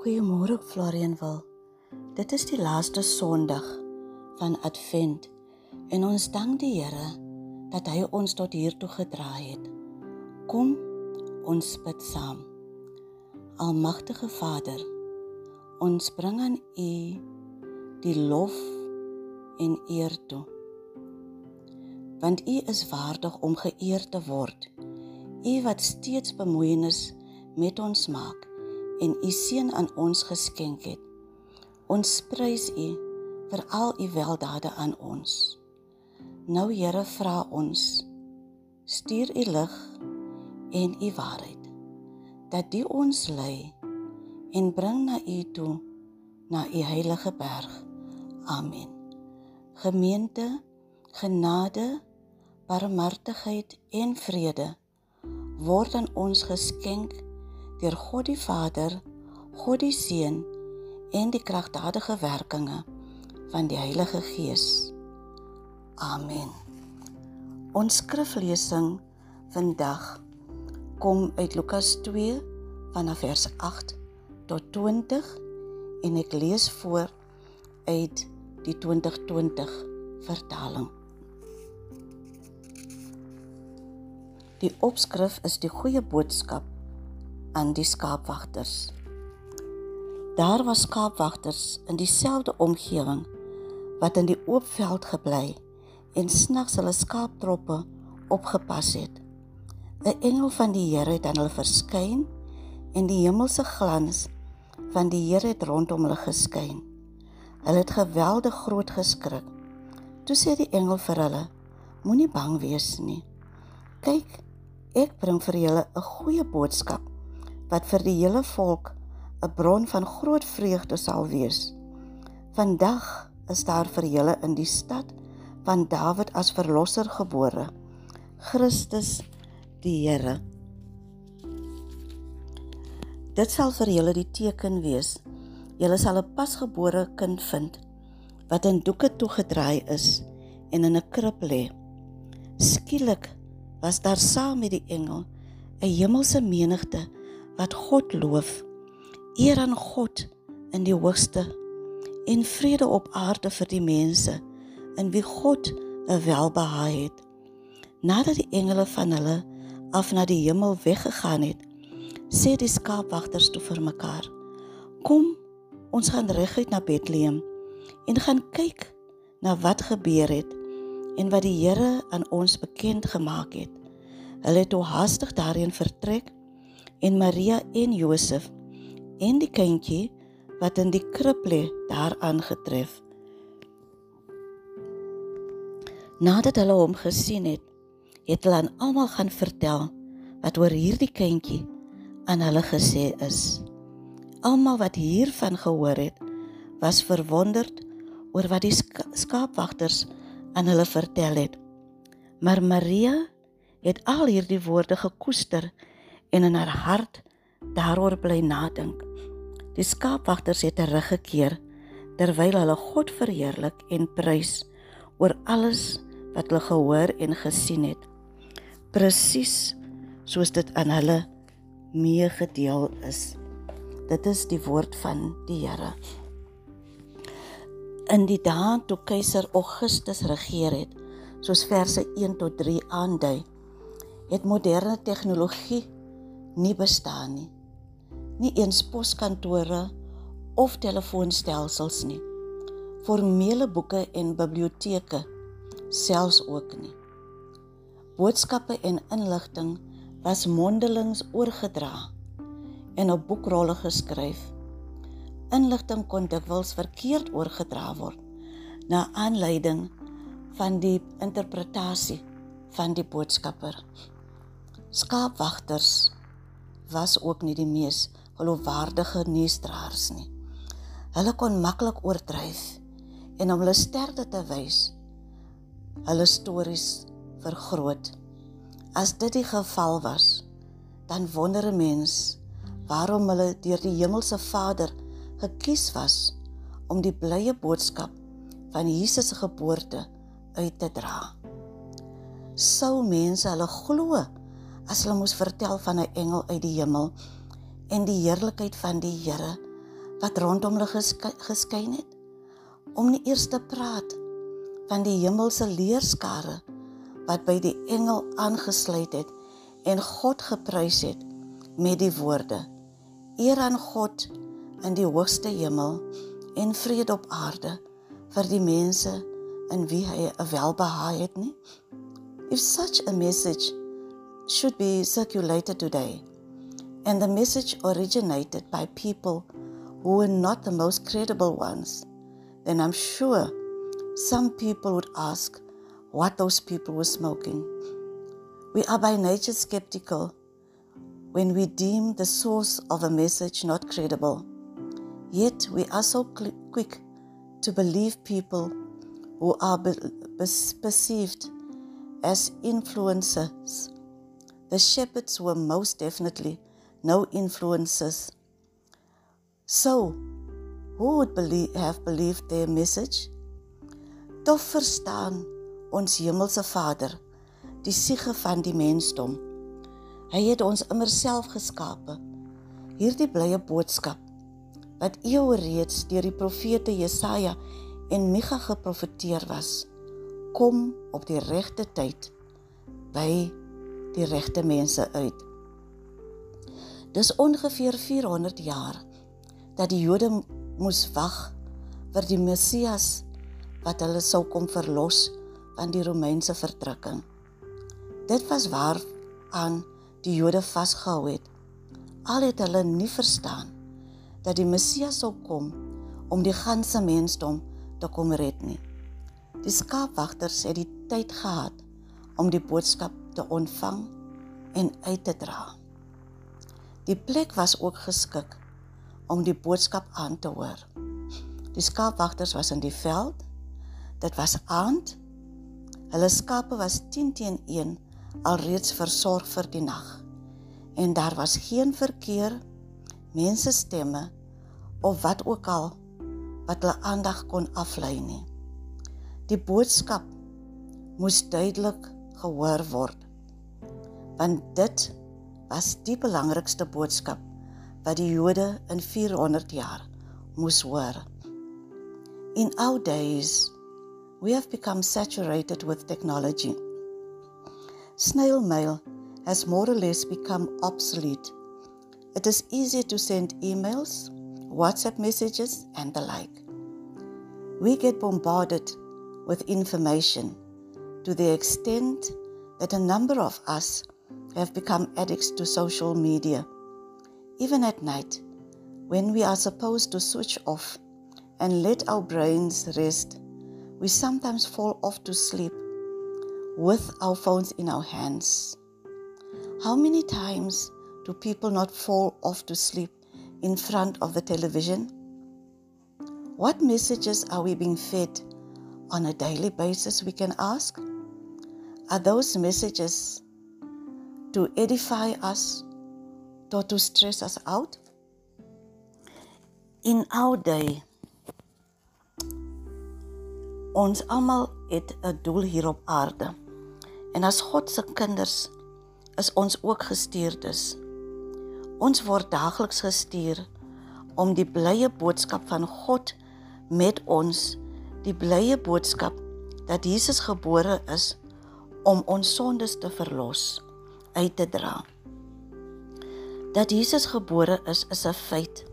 Goeiemôre Florian wil. Dit is die laaste Sondag van Advent en ons dank die Here dat hy ons tot hier toe gedra het. Kom ons bid saam. Almagtige Vader, ons bring aan U die lof en eer toe. Want U is waardig om geëer te word. U wat steeds bemoeienis met ons maak en u seun aan ons geskenk het. Ons prys u vir al u weldade aan ons. Nou Here vra ons stuur u lig en u waarheid dat die ons lei en bring na u toe na u heilige berg. Amen. Gemeente, genade, barmhartigheid en vrede word aan ons geskenk deur God die Vader, God die Seun en die kragtadige werkinge van die Heilige Gees. Amen. Ons skriflesing vandag kom uit Lukas 2 vanaf vers 8 tot 20 en ek lees voor uit die 2020 vertaling. Die opskrif is die goeie boodskap aan die skaapwagters. Daar was skaapwagters in dieselfde omgewing wat in die oop veld gebly en snags hulle skaaptroppe opgepas het. 'n Engel van die Here het aan hulle verskyn en die hemelse glans van die Here het rondom hulle geskyn. Hulle het geweldig groot geskrik. Toe sê die engel vir hulle: Moenie bang wees nie. Kyk, ek bring vir julle 'n goeie boodskap wat vir die hele volk 'n bron van groot vreugde sal wees. Vandag is daar vir julle in die stad van Dawid as verlosser gebore, Christus die Here. Dit sal vir julle die teken wees. Julle sal 'n pasgebore kind vind wat in doeke toegedraai is en in 'n krib lê. Skielik was daar saam met die engel 'n hemelse menigte wat God loof. Eer aan God in die hoogste en vrede op aarde vir die mense in wie God 'n welbehae het. Nadat die engele van hulle af na die hemel weggegaan het, sê die skaapwagters toe vir mekaar: "Kom, ons gaan reguit na Bethlehem en gaan kyk na wat gebeur het en wat die Here aan ons bekend gemaak het." Hulle het toe haastig daarheen vertrek en Maria en Josef en die kindjie wat in die krib lê daar aangetref. Nadat hulle hom gesien het, het hulle aan almal gaan vertel wat oor hierdie kindjie aan hulle gesê is. Almal wat hiervan gehoor het, was verwonderd oor wat die skaapwagters aan hulle vertel het. Maar Maria het al hierdie woorde gekoester en in haar hart daaroor bly nadink. Die skaapwagters het teruggekeer terwyl hulle God verheerlik en prys oor alles wat hulle gehoor en gesien het. Presies soos dit aan hulle meegedeel is. Dit is die woord van die Here. In die dae toe keiser Augustus regeer het, soos verse 1 tot 3 aandui, het moderne tegnologie nie bestaan nie. Nie eens poskantore of telefoonstelsels nie. Formele boeke en biblioteke selfs ook nie. Boodskappe en inligting was mondelings oorgedra en op boekrolle geskryf. Inligting kon dikwels verkeerd oorgedra word na aanleiding van die interpretasie van die boodskapper. Skaapwagters was ook nie die mees geloofwaardige nuusdraers nie. Hulle kon maklik oordryf en om hulle sterkte te wys, hulle stories vergroot. As dit die geval was, dan wonder 'n mens waarom hulle deur die hemelse Vader gekies was om die blye boodskap van Jesus se geboorte uit te dra. Sou mense hulle glo as hulle moes vertel van 'n engel uit die hemel en die heerlikheid van die Here wat rondom hulle geskyn het om nie eers te praat van die hemelse leerskare wat by die engel aangesluit het en God geprys het met die woorde eer aan God in die hoogste hemel en vrede op aarde vir die mense in wie hy 'n welbehae het nie. If such a message should be circulated today and the message originated by people who were not the most credible ones, then I'm sure some people would ask what those people were smoking. We are by nature skeptical when we deem the source of a message not credible. Yet we are so quick to believe people who are perceived as influencers. The shepherds were most definitely no influences. So, who would believe, have believed their message? Tof verstaan ons hemelse Vader die siege van die mensdom. Hy het ons immer self geskape. Hierdie blye boodskap wat eeue reeds deur die profete Jesaja en Micha geprofeteer was, kom op die regte tyd by die regte mense uit. Dis ongeveer 400 jaar dat die Jode moes wag vir die Messias wat hulle sou kom verlos van die Romeinse verdrukking. Dit was waar aan die Jode vasgehou het. Al het hulle nie verstaan dat die Messias sou kom om die ganse mensdom te kom red nie. Die skaapwagters het die tyd gehad om die boodskap te ontvang en uit te dra. Die plek was ook geskik om die boodskap aan te hoor. Die skaapwagters was in die veld. Dit was aand. Hulle skape was 10 teen 1 alreeds versorg vir die nag. En daar was geen verkeer, mense stemme of wat ook al wat hulle aandag kon aflei nie. Die boodskap moes duidelik gehoor word. Want dit was die belangrikste boodskap wat die Jode in 400 jaar moes hoor. In our days, we have become saturated with technology. Snail mail has more or less become obsolete. It is easy to send emails, WhatsApp messages, and the like. We get bombarded with information to the extent that a number of us have become addicts to social media. Even at night, when we are supposed to switch off and let our brains rest, we sometimes fall off to sleep with our phones in our hands. How many times do people not fall off to sleep in front of the television? What messages are we being fed on a daily basis, we can ask? Are those messages to edify us, or to stress us out. In our day, ons almal het 'n doel hier op aarde. En as God se kinders is ons ook gestuurdes. Ons word daagliks gestuur om die blye boodskap van God met ons, die blye boodskap dat Jesus gebore is om ons sondes te verlos uit te dra. Dat Jesus gebore is is 'n feit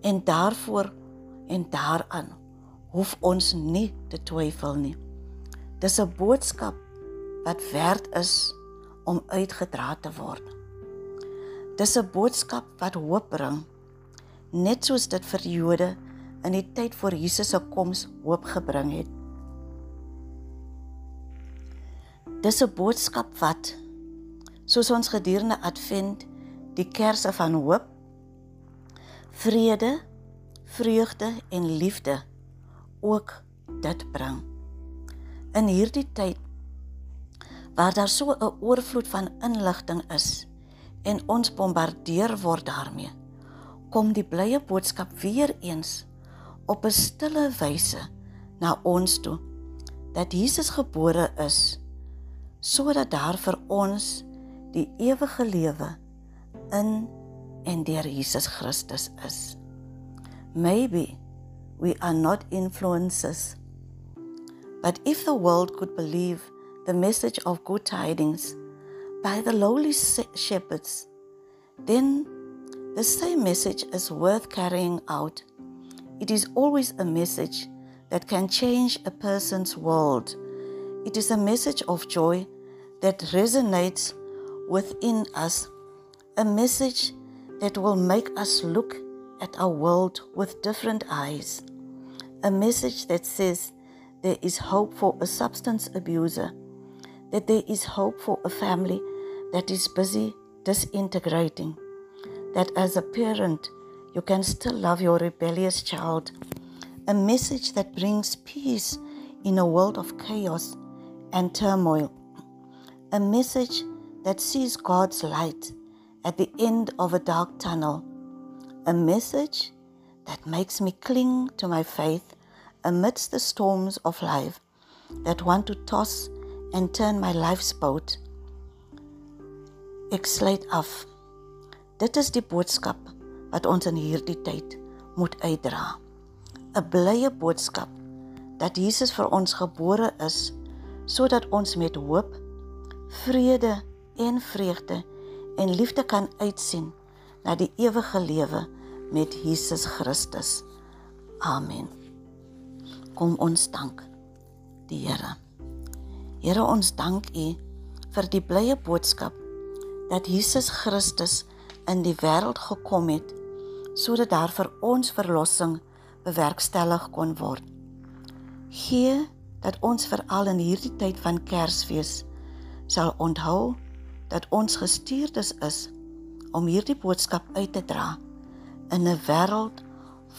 en daarvoor en daaraan hoef ons nie te twyfel nie. Dis 'n boodskap wat werd is om uitgedra te word. Dis 'n boodskap wat hoop bring, net soos dit vir Jode in die tyd voor Jesus se koms hoop gebring het. Dis 'n boodskap wat soos ons gedurende Advent die kerse van hoop, vrede, vreugde en liefde ook dit bring. In hierdie tyd waar daar so 'n oorvloed van inligting is en ons bombardeer word daarmee, kom die blye boodskap weer eens op 'n stille wyse na ons toe dat Jesus gebore is sodat daar vir ons die ewige lewe in en deur Jesus Christus is. Maybe we are not influencers. But if the world could believe the message of good tidings by the lowly shepherds, then the same message is worth carrying out. It is always a message that can change a person's world. It is a message of joy that resonates within us, a message that will make us look at our world with different eyes, a message that says there is hope for a substance abuser, that there is hope for a family that is busy disintegrating, that as a parent, you can still love your rebellious child, a message that brings peace in a world of chaos and turmoil, a message that sees God's light at the end of a dark tunnel, a message that makes me cling to my faith amidst the storms of life that want to toss and turn my life's boat. Ek sluit af. Dit is die boodskap wat ons in hierdie tyd moet uitdra. 'n Blye boodskap dat Jesus vir ons gebore is sodat ons met hoop, vrede en vreugde en liefde kan uitsien na die ewige lewe met Jesus Christus. Amen. Kom ons dank die Here. Here ons dank U vir die blye boodskap dat Jesus Christus in die wêreld gekom het sodat daar vir ons verlossing bewerkstellig kon word. Gee dat ons veral in hierdie tyd van Kersfees sal onthou dat ons gestuurdes is om hierdie boodskap uit te dra in 'n wêreld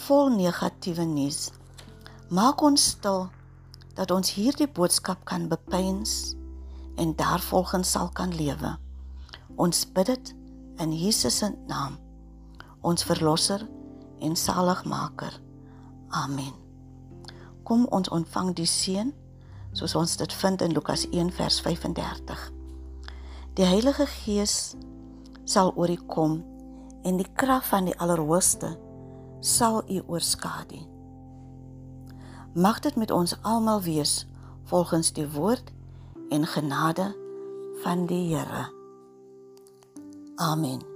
vol negatiewe nuus. Maak ons stil dat ons hierdie boodskap kan bepeins en daarvolgens sal kan lewe. Ons bid dit in Jesus se naam. Ons verlosser en saligmaker. Amen. Kom ons ontvang die seën soos ons dit vind in Lukas 1 vers 35. Die Heilige Gees sal oor u kom en die krag van die Allerhoogste sal u oorskadu. Mag dit met ons almal wees volgens die woord en genade van die Here. Amen.